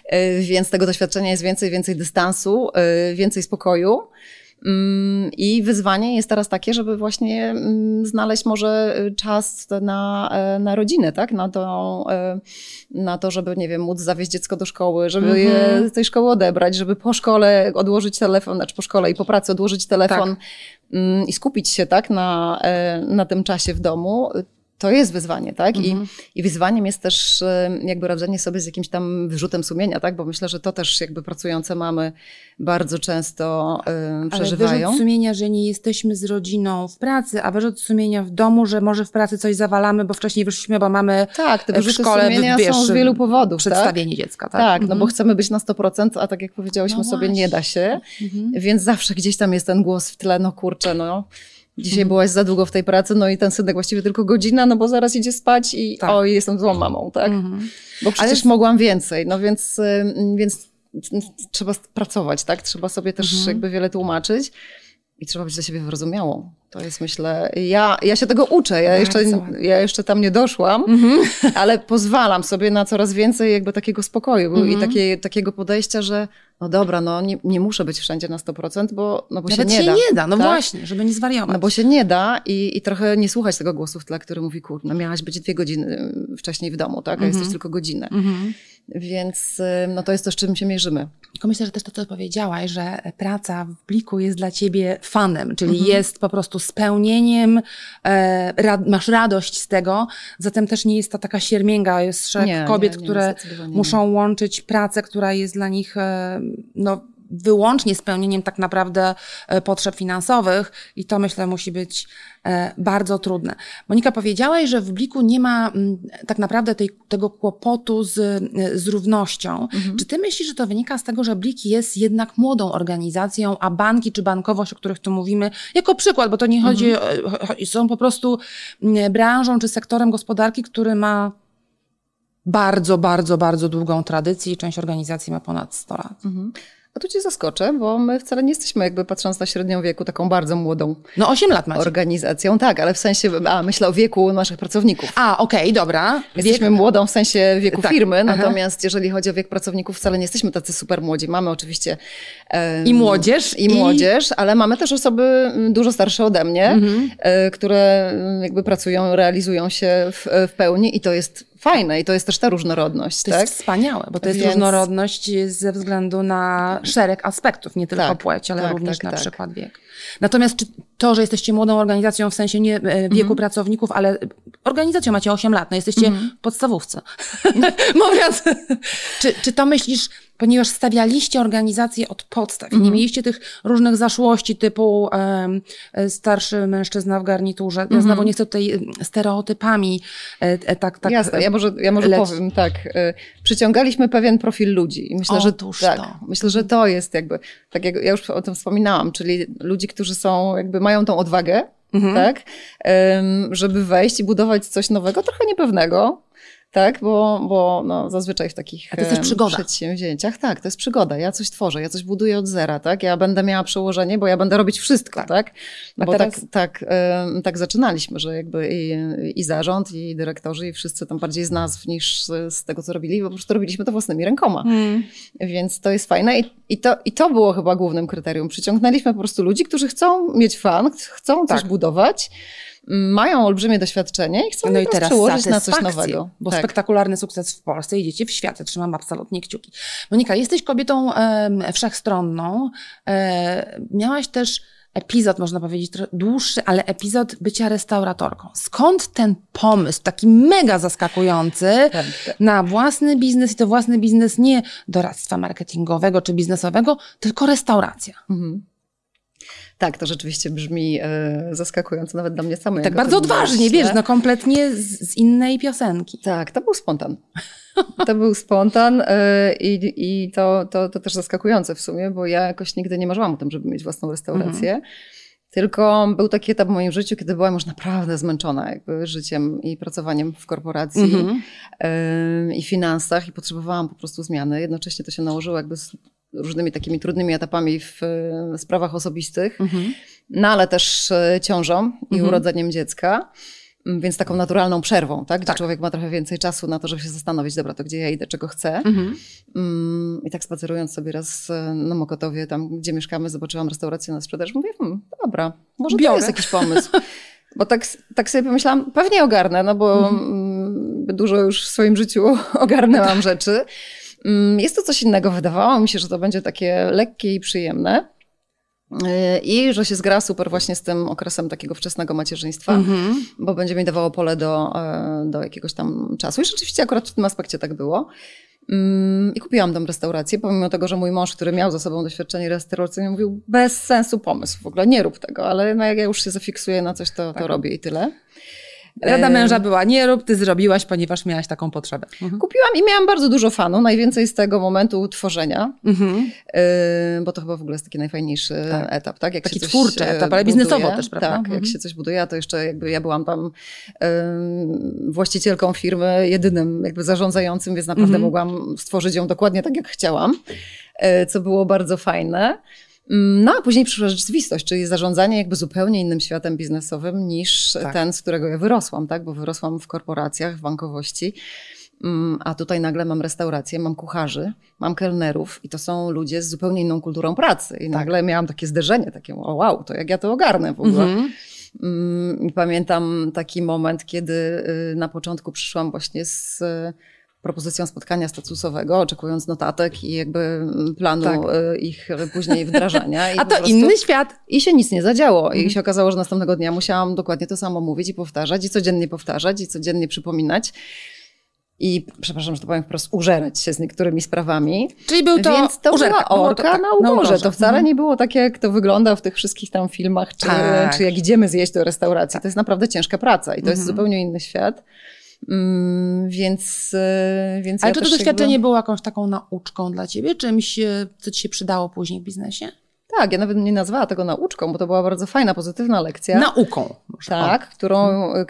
Speaker 2: E, więc tego doświadczenia jest więcej, więcej dystansu, e, więcej spokoju. Mm, I wyzwanie jest teraz takie, żeby właśnie mm, znaleźć może y, czas na, e, na rodzinę, tak? Na to, e, na to, żeby, nie wiem, móc zawieźć dziecko do szkoły, żeby -hmm. je mhm. z tej szkoły odebrać, żeby po szkole odłożyć telefon, znaczy po szkole i po pracy odłożyć telefon tak. Mm, i skupić się, tak, na, e, na tym czasie w domu to jest wyzwanie, tak? I, mhm. I wyzwaniem jest też jakby radzenie sobie z jakimś tam wyrzutem sumienia, tak? Bo myślę, że to też jakby pracujące mamy bardzo często y, przeżywają.
Speaker 1: Ale wyrzut sumienia, że nie jesteśmy z rodziną w pracy, a wyrzut sumienia w domu, że może w pracy coś zawalamy, bo wcześniej wyszliśmy, bo mamy tak, te w szkole
Speaker 2: sumienia wiesz, są z wielu powodów,
Speaker 1: przedstawienie tak? dziecka, tak?
Speaker 2: Tak, mhm. no bo mhm. chcemy być na 100%, a tak jak powiedziałyśmy no sobie, nie da się, mhm. więc zawsze gdzieś tam jest ten głos w tle, no kurczę, no Dzisiaj mhm. byłaś za długo w tej pracy, no i ten synek właściwie tylko godzina, no bo zaraz idzie spać i tak. oj, jestem złą mamą, tak? Mhm. Bo przecież Ale... mogłam więcej, no więc, więc trzeba pracować, tak? Trzeba sobie też mhm. jakby wiele tłumaczyć i trzeba być dla siebie wyrozumiałą. To jest myślę, ja, ja się tego uczę, ja jeszcze, ja jeszcze tam nie doszłam, mhm. ale pozwalam sobie na coraz więcej jakby takiego spokoju mhm. i takie, takiego podejścia, że no dobra, no nie, nie muszę być wszędzie na 100%, bo, no bo
Speaker 1: Nawet
Speaker 2: się nie
Speaker 1: się
Speaker 2: da.
Speaker 1: nie da, no tak? właśnie, żeby nie zwariować.
Speaker 2: No bo się nie da i, i trochę nie słuchać tego głosu w tle, który mówi, kurno, miałaś być dwie godziny wcześniej w domu, tak, a mhm. jesteś tylko godzinę. Mhm. Więc no to jest to, z czym się mierzymy.
Speaker 1: Tylko myślę, że też to, co powiedziałaś, że praca w bliku jest dla ciebie fanem, czyli mhm. jest po prostu prostu spełnieniem, e, rad, masz radość z tego, zatem też nie jest to taka siermięga, jest szereg kobiet, nie, nie, które muszą łączyć pracę, która jest dla nich e, no, wyłącznie spełnieniem tak naprawdę e, potrzeb finansowych i to myślę musi być e, bardzo trudne. Monika, powiedziałaś, że w Bliku nie ma mm, tak naprawdę tej, tego kłopotu z, e, z równością. Mhm. Czy ty myślisz, że to wynika z tego, że Blik jest jednak młodą organizacją, a banki czy bankowość, o których tu mówimy, jako przykład, bo to nie chodzi, mhm. są po prostu mm, branżą czy sektorem gospodarki, który ma bardzo, bardzo, bardzo długą tradycję i część organizacji ma ponad 100 lat. Mhm.
Speaker 2: A tu cię zaskoczę, bo my wcale nie jesteśmy, jakby patrząc na średnią wieku, taką bardzo młodą.
Speaker 1: No 8 lat macie.
Speaker 2: Organizacją, tak, ale w sensie, a myślę o wieku naszych pracowników.
Speaker 1: A, okej, okay, dobra.
Speaker 2: Jesteśmy Wiek... młodą w sensie wieku tak. firmy, Aha. natomiast jeżeli chodzi o wiek pracowników, wcale nie jesteśmy tacy super młodzi. Mamy oczywiście...
Speaker 1: Um, I młodzież.
Speaker 2: I, I młodzież, ale mamy też osoby dużo starsze ode mnie, mhm. y, które jakby pracują, realizują się w, w pełni i to jest fajne i to jest też ta różnorodność.
Speaker 1: To
Speaker 2: tak?
Speaker 1: jest wspaniałe, bo to jest Więc... różnorodność ze względu na szereg aspektów, nie tylko tak, płeć, ale tak, również tak, na tak. przykład wiek. Natomiast czy to, że jesteście młodą organizacją w sensie nie e, wieku mm -hmm. pracowników, ale organizacją macie 8 lat, no jesteście mm. Mówiąc, czy, czy to myślisz, ponieważ stawialiście organizację od podstaw mm nie mhm. mieliście tych różnych zaszłości typu um, starszy mężczyzna w garniturze. Ja mm znowu nie chcę tutaj stereotypami e, tak, tak
Speaker 2: Jasne, ja może, ja może powiem tak. E, przyciągaliśmy pewien profil ludzi i myślę,
Speaker 1: Otóż
Speaker 2: że tak,
Speaker 1: to.
Speaker 2: myślę, że to jest jakby, tak jak ja już o tym wspominałam, czyli ludzi, którzy są, jakby mają tą odwagę, mhm. tak, żeby wejść i budować coś nowego, trochę niepewnego, tak? Bo, bo no, zazwyczaj w takich
Speaker 1: A to jest przygoda.
Speaker 2: przedsięwzięciach, tak, to jest przygoda. Ja coś tworzę, ja coś buduję od zera, tak? Ja będę miała przełożenie, bo ja będę robić wszystko, tak? tak? Bo teraz... tak, tak, tak zaczynaliśmy, że jakby i, i zarząd, i dyrektorzy, i wszyscy tam bardziej z nazw niż z, z tego, co robili, bo po prostu robiliśmy to własnymi rękoma. Hmm. Więc to jest fajne i, i, to, i to było chyba głównym kryterium. Przyciągnęliśmy po prostu ludzi, którzy chcą mieć fan, chcą coś tak. budować, mają olbrzymie doświadczenie i chcą no i teraz przełożyć na coś nowego.
Speaker 1: Bo tak. spektakularny sukces w Polsce, idziecie w świat, trzymam absolutnie kciuki. Monika, jesteś kobietą e, wszechstronną. E, miałaś też epizod, można powiedzieć, dłuższy, ale epizod bycia restauratorką. Skąd ten pomysł, taki mega zaskakujący, tak, tak. na własny biznes i to własny biznes nie doradztwa marketingowego czy biznesowego, tylko restauracja? Mhm.
Speaker 2: Tak, to rzeczywiście brzmi e, zaskakująco nawet dla mnie samej.
Speaker 1: Tak bardzo odważnie, wiesz, no kompletnie z, z, innej piosenki.
Speaker 2: Tak, to był spontan. To był spontan e, i, i to, to, to też zaskakujące w sumie, bo ja jakoś nigdy nie marzyłam o tym, żeby mieć własną restaurację. Mhm. Tylko był taki etap w moim życiu, kiedy byłam już naprawdę zmęczona jakby życiem i pracowaniem w korporacji mhm. i finansach i potrzebowałam po prostu zmiany. Jednocześnie to się nałożyło jakby z różnymi takimi trudnymi etapami w, w sprawach osobistych, mhm. no ale też e, ciążą i mhm. urodzeniem dziecka. Mm, więc taką naturalną przerwą, tak? Gdzie tak. człowiek ma trochę więcej czasu na to, żeby się zastanowić, dobra, to gdzie ja idę, czego chcę. Mhm. Mm, I tak spacerując sobie raz e, na Mokotowie, tam gdzie mieszkamy, zobaczyłam restaurację na sprzedaż. Mówię, hmm, dobra, może Biorę. to jest jakiś pomysł. Bo tak, tak sobie pomyślałam, pewnie ogarnę, no bo mhm. dużo już w swoim życiu ogarnęłam rzeczy. Mm, jest to coś innego. Wydawało mi się, że to będzie takie lekkie i przyjemne. Y, I że się zgra super właśnie z tym okresem takiego wczesnego macierzyństwa, mm-hmm. bo będzie mi dawało pole do, e, do jakiegoś tam czasu. I rzeczywiście akurat w tym aspekcie tak było. Mm, I kupiłam tą restaurację, pomimo tego, że mój mąż, który miał za sobą doświadczenie restauracyjne, mówił bez sensu pomysł, w ogóle nie rób tego, ale no jak ja już się zafiksuję na coś, to, to tak. robię i tyle.
Speaker 1: Rada męża była, nie rób, ty zrobiłaś, ponieważ miałaś taką potrzebę.
Speaker 2: Mhm. Kupiłam i miałam bardzo dużo fanu, najwięcej z tego momentu tworzenia, mhm. bo to chyba w ogóle jest taki najfajniejszy tak. etap. Tak?
Speaker 1: Jak taki twórczy e, etap, ale buduje, biznesowo też, prawda?
Speaker 2: Tak, mhm. jak się coś buduje, to jeszcze jakby ja byłam tam właścicielką firmy, jedynym jakby zarządzającym, więc naprawdę mhm. mogłam stworzyć ją dokładnie tak, jak chciałam, e, co było bardzo fajne. Mm, no a później przyszła rzeczywistość, czyli zarządzanie jakby zupełnie innym światem biznesowym niż tak. ten, z którego ja wyrosłam, tak? Bo wyrosłam w korporacjach, w bankowości. Mm, a tutaj nagle mam restaurację, mam kucharzy, mam kelnerów i to są ludzie z zupełnie inną kulturą pracy. I tak. nagle miałam takie zderzenie, takie o wow, to jak ja to ogarnę w ogóle. Mhm. Mm, I pamiętam taki moment, kiedy y, na początku przyszłam właśnie z propozycją spotkania statusowego, oczekując notatek i jakby planu tak. Y, ich później wdrażania.
Speaker 1: I A to inny świat.
Speaker 2: I się nic nie zadziało. Mhm. I się okazało, że następnego dnia musiałam dokładnie to samo mówić i powtarzać, i codziennie powtarzać, i codziennie przypominać i, przepraszam, że to powiem wprost, użerać się z niektórymi sprawami.
Speaker 1: Czyli był to
Speaker 2: Więc to użerka, była orka to, tak, na ugorze. To wcale mhm. nie było takie, jak to wygląda w tych wszystkich tam filmach, czy, tak. czy jak idziemy zjeść do restauracji. Tak. To jest naprawdę ciężka praca i to jest mhm. zupełnie inny świat. Mm, więc, e, więc.
Speaker 1: Ale ja czy to doświadczenie jakby... było jakąś taką nauczką dla ciebie? Czymś, co ci się przydało później w biznesie?
Speaker 2: Tak, ja nawet nie nazwała tego nauczką, bo to była bardzo fajna, pozytywna lekcja.
Speaker 1: Nauką.
Speaker 2: Tak, którą, mhm.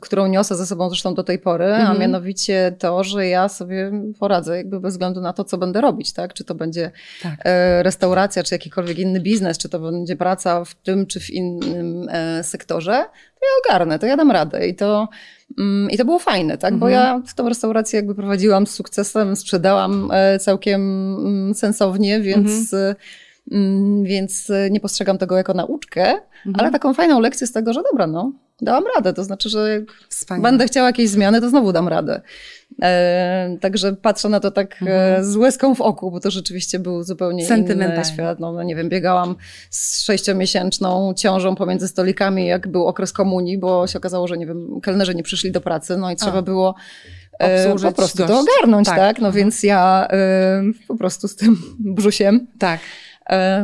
Speaker 2: którą niosę ze sobą zresztą do tej pory, mhm. a mianowicie to, że ja sobie poradzę jakby bez względu na to, co będę robić, tak? Czy to będzie tak. E, restauracja, czy jakikolwiek inny biznes, czy to będzie praca w tym, czy w innym e, sektorze, to ja ogarnę, to ja dam radę i to... Mm, I to było fajne, tak? Mhm. Bo ja tą restaurację jakby prowadziłam z sukcesem, sprzedałam e, całkiem mm, sensownie, więc mhm. Mm, więc e, nie postrzegam tego jako nauczkę, mhm. ale taką fajną lekcję z tego, że dobra, no, dałam radę. To znaczy, że jak Wspaniale. będę chciała jakieś zmiany, to znowu dam radę. E, także patrzę na to tak e, mhm. z łezką w oku, bo to rzeczywiście był zupełnie inny świat. No, no nie wiem, biegałam z sześciomiesięczną ciążą pomiędzy stolikami, jak był okres komunii, bo się okazało, że nie wiem, kelnerzy nie przyszli do pracy, no i trzeba A. było e, po prostu to ogarnąć, tak? tak? No mhm. więc ja e, po prostu z tym brzusiem.
Speaker 1: Tak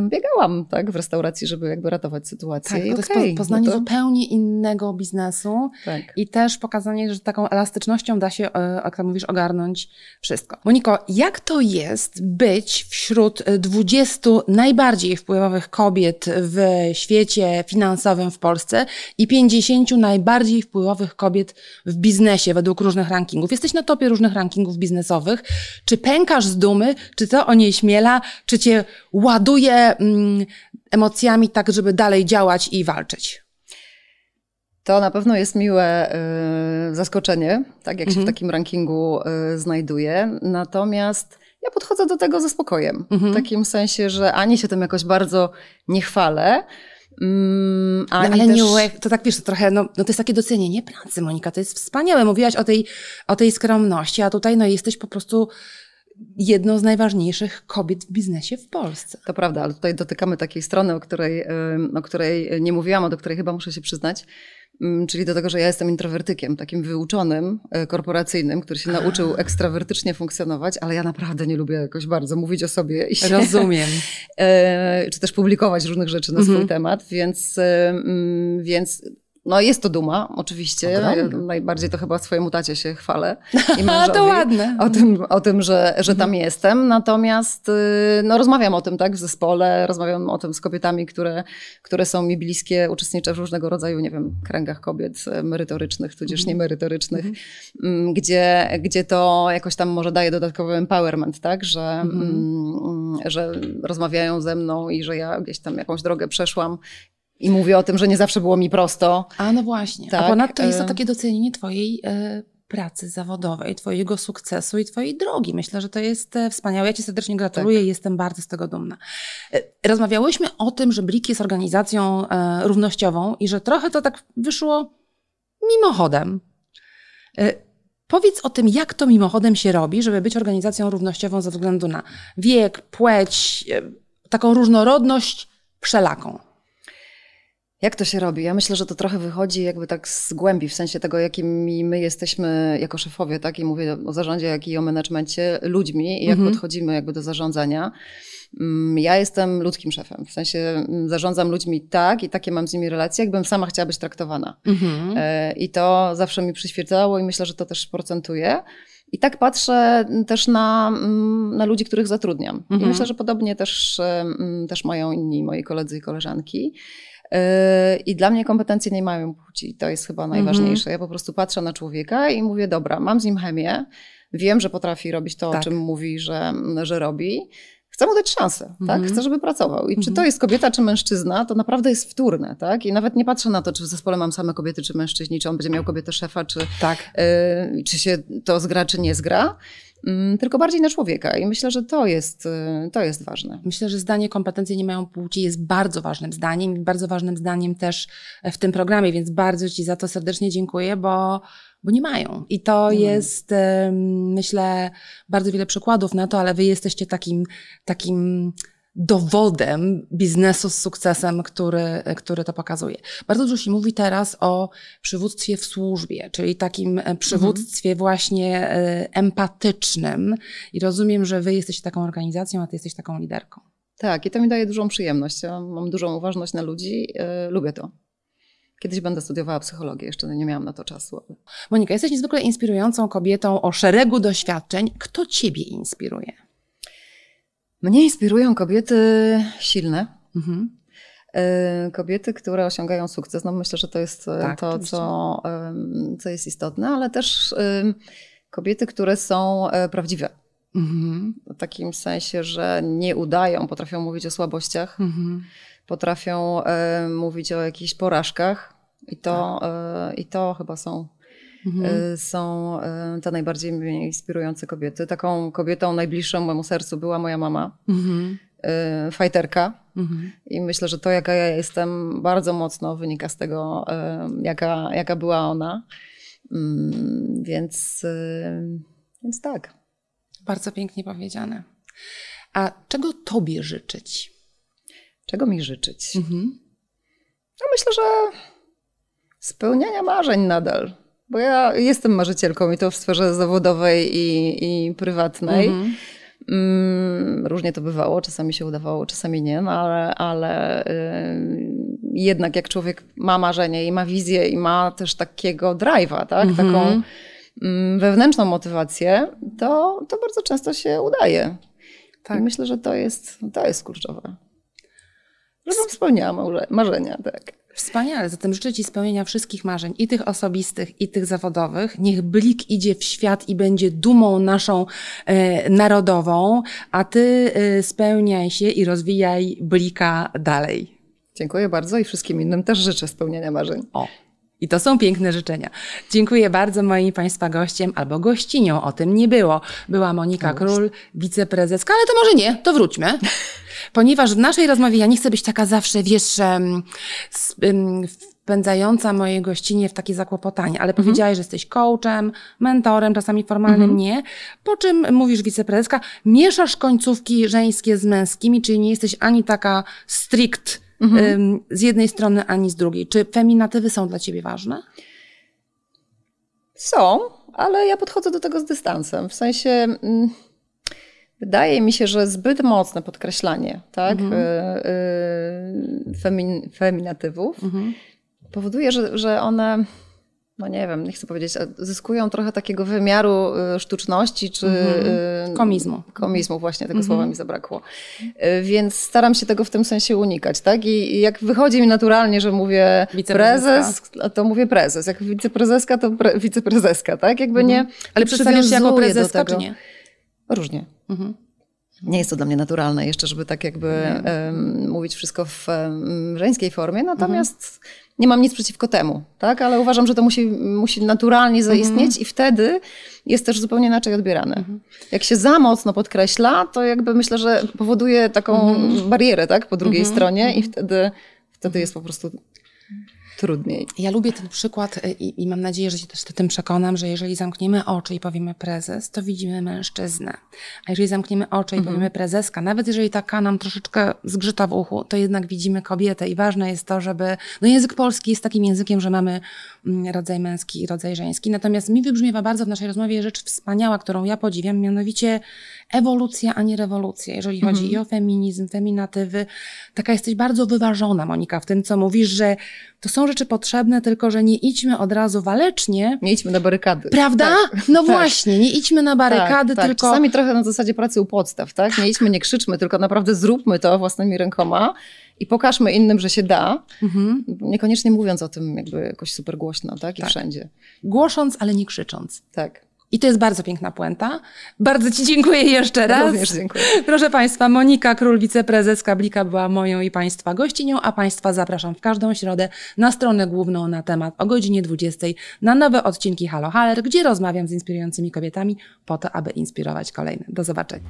Speaker 2: biegałam tak, w restauracji, żeby jakby ratować sytuację. Tak,
Speaker 1: to okay, jest poznanie no to... zupełnie innego biznesu tak. i też pokazanie, że taką elastycznością da się, e, jak tam mówisz, ogarnąć wszystko. Moniko, jak to jest być wśród 20 najbardziej wpływowych kobiet w świecie finansowym w Polsce i 50 najbardziej wpływowych kobiet w biznesie według różnych rankingów? Jesteś na topie różnych rankingów biznesowych. Czy pękasz z dumy? Czy to o niej śmiela? Czy cię ładuje ładuje mm, emocjami tak, żeby dalej działać i walczyć.
Speaker 2: To na pewno jest miłe y, zaskoczenie, tak jak mhm. się w mhm. takim rankingu y, znajduję. Natomiast ja podchodzę do tego ze spokojem. Mhm. W takim sensie, że ani się tym jakoś bardzo nie chwalę,
Speaker 1: Mm, no, ale też... nie, to tak wiesz, to trochę, no, no to jest takie docenienie pracy, Monika, to jest wspaniałe. Mówiłaś o tej, o tej skromności, a tutaj no jesteś po prostu jedną z najważniejszych kobiet w biznesie w Polsce.
Speaker 2: To prawda, ale tutaj dotykamy takiej strony, o której, o której nie mówiłam, a do której chyba muszę się przyznać. Mm, czyli do tego, że ja jestem introwertykiem, takim wyuczonym, e, korporacyjnym, który się nauczył ekstrawertycznie funkcjonować, ale ja naprawdę nie lubię jakoś bardzo mówić o sobie. I
Speaker 1: się, Rozumiem.
Speaker 2: E, czy też publikować różnych rzeczy na swój mhm. temat, więc, mm, więc no jest to duma, oczywiście. Ja najbardziej to chyba swojemu tacie się chwalę.
Speaker 1: I to ładne.
Speaker 2: O tym, o tym że, że tam mhm. jestem. Natomiast y, no, rozmawiam o tym tak w zespole, rozmawiam o tym z kobietami, które, które są mi bliskie, uczestniczę w różnego rodzaju, nie wiem, kręgach kobiet e, merytorycznych, tudzież mhm. niemerytorycznych, mhm. gdzie, gdzie to jakoś tam może daje dodatkowy empowerment, tak, że, mm, że rozmawiają ze mną i że ja gdzieś tam jakąś drogę przeszłam i mówię o tym, że nie zawsze było mi prosto.
Speaker 1: A no właśnie. Tak. A ponadto jest to e, takie docenienie Twojej y, pracy zawodowej, Twojego sukcesu i Twojej drogi. Myślę, że to jest e, wspaniałe. Ja Ci serdecznie gratuluję tak. i jestem bardzo z tego dumna. Rozmawiałyśmy o tym, że Blik jest organizacją równościową i że trochę to tak wyszło mimochodem. Powiedz o tym, jak to mimochodem się robi, żeby być organizacją równościową ze względu na wiek, płeć, taką różnorodność wszelaką.
Speaker 2: Jak to się robi? Ja myślę, że to trochę wychodzi jakby tak z głębi, w sensie tego, jakimi my jesteśmy jako szefowie, tak? I mówię o zarządzie, jak i o menedżmencie, ludźmi i jak mhm. podchodzimy jakby do zarządzania. Mm, ja jestem ludzkim szefem, w sensie mm, zarządzam ludźmi tak i takie mam z nimi relacje, jakbym sama chciała być traktowana. Mhm. E, I to zawsze mi przyświecało i myślę, że to też procentuje. I tak patrzę też na, mm, na ludzi, których zatrudniam. Mhm. I myślę, że podobnie też, też mają inni moi koledzy i koleżanki. I dla mnie kompetencje nie mają płci. To jest chyba najważniejsze. Ja po prostu patrzę na człowieka i mówię, dobra, mam z nim chemię, wiem, że potrafi robić to, tak. o czym mówi, że, że robi. Chcę mu dać szansę, tak? Mhm. Chcę, żeby pracował. I czy to jest kobieta, czy mężczyzna, to naprawdę jest wtórne, tak? I nawet nie patrzę na to, czy w zespole mam same kobiety, czy mężczyźni, czy on będzie miał kobietę szefa, czy, tak. y, czy się to zgra, czy nie zgra. Mm, tylko bardziej na człowieka. I myślę, że to jest, to jest ważne.
Speaker 1: Myślę, że zdanie kompetencje nie mają płci jest bardzo ważnym zdaniem i bardzo ważnym zdaniem też w tym programie, więc bardzo Ci za to serdecznie dziękuję, bo bo nie mają. I to jest, myślę, bardzo wiele przykładów na to, ale wy jesteście takim, takim dowodem biznesu z sukcesem, który, który to pokazuje. Bardzo dużo się mówi teraz o przywództwie w służbie, czyli takim e, przywództwie mhm. właśnie e, empatycznym. I rozumiem, że wy jesteście taką organizacją, a ty jesteś taką liderką.
Speaker 2: Tak, i to mi daje dużą przyjemność. Ja mam dużą uważność na ludzi, yy, lubię to. Kiedyś będę studiowała psychologię, jeszcze nie miałam na to czasu.
Speaker 1: Monika, jesteś niezwykle inspirującą kobietą o szeregu doświadczeń. Kto ciebie inspiruje?
Speaker 2: Mnie inspirują kobiety silne. Mhm. E, kobiety, które osiągają sukces. No myślę, że to jest e, tak, to, co, co jest istotne, ale też kobiety, które są e, prawdziwe. Mhm. W takim sensie, że nie udają, potrafią mówić o słabościach, mhm. potrafią mówić o jakichś porażkach. I to, tak. i to chyba są mhm. Y, są y, te najbardziej mnie inspirujące kobiety. Taką kobietą najbliższą mojemu sercu była moja mama. Mhm. Y, fajterka. Mhm. I myślę, że to, jaka ja jestem, bardzo mocno wynika z tego, jaka, jaka była ona. Mm, więc, więc tak.
Speaker 1: Bardzo pięknie powiedziane. A czego Tobie życzyć?
Speaker 2: Czego mi życzyć? Mhm. No myślę, że spełniania marzeń nadal. Bo ja jestem marzycielką i to w sferze zawodowej i, i prywatnej. Mhm. Mm, różnie to bywało, czasami się udawało, czasami nie, no ale, ale y, jednak jak człowiek ma marzenie i ma wizję i ma też takiego drive'a, tak? Mhm. taką mm, wewnętrzną motywację, to, to bardzo często się udaje. Tak. I myślę, że to jest, to jest kluczowe. Żebym spełniała marzenia, tak.
Speaker 1: Wspaniale, zatem życzę Ci spełnienia wszystkich marzeń, i tych osobistych, i tych zawodowych. Niech Blik idzie w świat i będzie dumą naszą e, narodową, a Ty e, spełniaj się i rozwijaj Blika dalej.
Speaker 2: Dziękuję bardzo i wszystkim innym też życzę spełnienia marzeń.
Speaker 1: O. I to są piękne życzenia. Dziękuję bardzo moim Państwa gościem albo gościnią, o tym nie było. Była Monika Król, wiceprezeska, ale to może nie, to wróćmy. Ponieważ w naszej rozmowie ja nie chcę być taka zawsze, wiesz, wpędzająca moje gościnie w takie zakłopotanie, ale mhm. powiedziałaś, że jesteś coachem, mentorem, czasami formalnym mhm. nie, po czym mówisz wiceprezeska, mieszasz końcówki żeńskie z męskimi, czyli nie jesteś ani taka strict mhm. z jednej strony, ani z drugiej. Czy feminatywy są dla ciebie ważne?
Speaker 2: Są, ale ja podchodzę do tego z dystansem. W sensie... Mm, wydaje mi się, że zbyt mocne podkreślanie tak, mhm. Y, y, femin, feminatywów mhm. powoduje, że, że one no nie wiem, nie chcę powiedzieć, zyskują trochę takiego wymiaru y, sztuczności czy
Speaker 1: mhm. komizmu.
Speaker 2: Komizmu, właśnie tego mhm. słowa mi zabrakło. Y, więc staram się tego w tym sensie unikać, tak? I jak wychodzi mi naturalnie, że mówię prezes, to mówię prezes. Jak wiceprezeska, to pre, wiceprezeska, tak? Jakby mhm. nie.
Speaker 1: Ale przedstawiasz się jako prezeska, czy nie?
Speaker 2: Różnie. Mhm. Nie jest to dla mnie naturalne jeszcze, żeby tak jakby um, mówić wszystko w um, żeńskiej formie, natomiast mhm nie mam nic przeciwko temu, tak? ale uważam, że to musi, musi naturalnie zaistnieć mhm. i wtedy jest też zupełnie inaczej odbierane. Mhm. Jak się za mocno podkreśla, to jakby myślę, że powoduje taką mhm. barierę tak? po drugiej stronie i wtedy, wtedy jest po prostu trudniej.
Speaker 1: Ja lubię ten przykład y, i, i, mam nadzieję, że się też tym przekonam, że jeżeli zamkniemy oczy i powiemy prezes, to widzimy mężczyznę. A jeżeli zamkniemy oczy i mhm. powiemy prezeska, nawet jeżeli taka nam troszeczkę zgrzyta w uchu, to jednak widzimy kobietę i ważne jest to, żeby, no język polski jest takim językiem, że mamy mm, rodzaj męski i rodzaj żeński. Natomiast mi wybrzmiewa bardzo w naszej rozmowie rzecz wspaniała, którą ja podziwiam, mianowicie ewolucja, a nie rewolucja. Jeżeli chodzi mhm. i o feminizm, feminatywy, taka jesteś bardzo wyważona, Monika, w tym, co mówisz, że to są rzeczy potrzebne, tylko że nie idźmy od razu walecznie.
Speaker 2: Nie idźmy na barykady.
Speaker 1: Prawda? Tak. No tak. właśnie, nie idźmy na barykady, tak, tak. tylko...
Speaker 2: Czasami trochę na zasadzie pracy u podstaw, tak? Nie idźmy, nie krzyczmy, tylko naprawdę zróbmy to własnymi rękoma i pokażmy innym, że się da, mhm. niekoniecznie mówiąc o tym jakby jakoś super głośno, tak? I tak. wszędzie.
Speaker 1: Głosząc, ale nie krzycząc.
Speaker 2: Tak.
Speaker 1: I to jest bardzo piękna puenta. Bardzo Ci dziękuję jeszcze raz.
Speaker 2: Również dziękuję.
Speaker 1: Proszę Państwa, Monika Król, wiceprezes Kablika była moją i Państwa gościnią, a Państwa zapraszam w każdą środę na stronę główną na temat o godzinie 20 na nowe odcinki Halo Haler, gdzie rozmawiam z inspirującymi kobietami po to, aby inspirować kolejne. Do zobaczenia.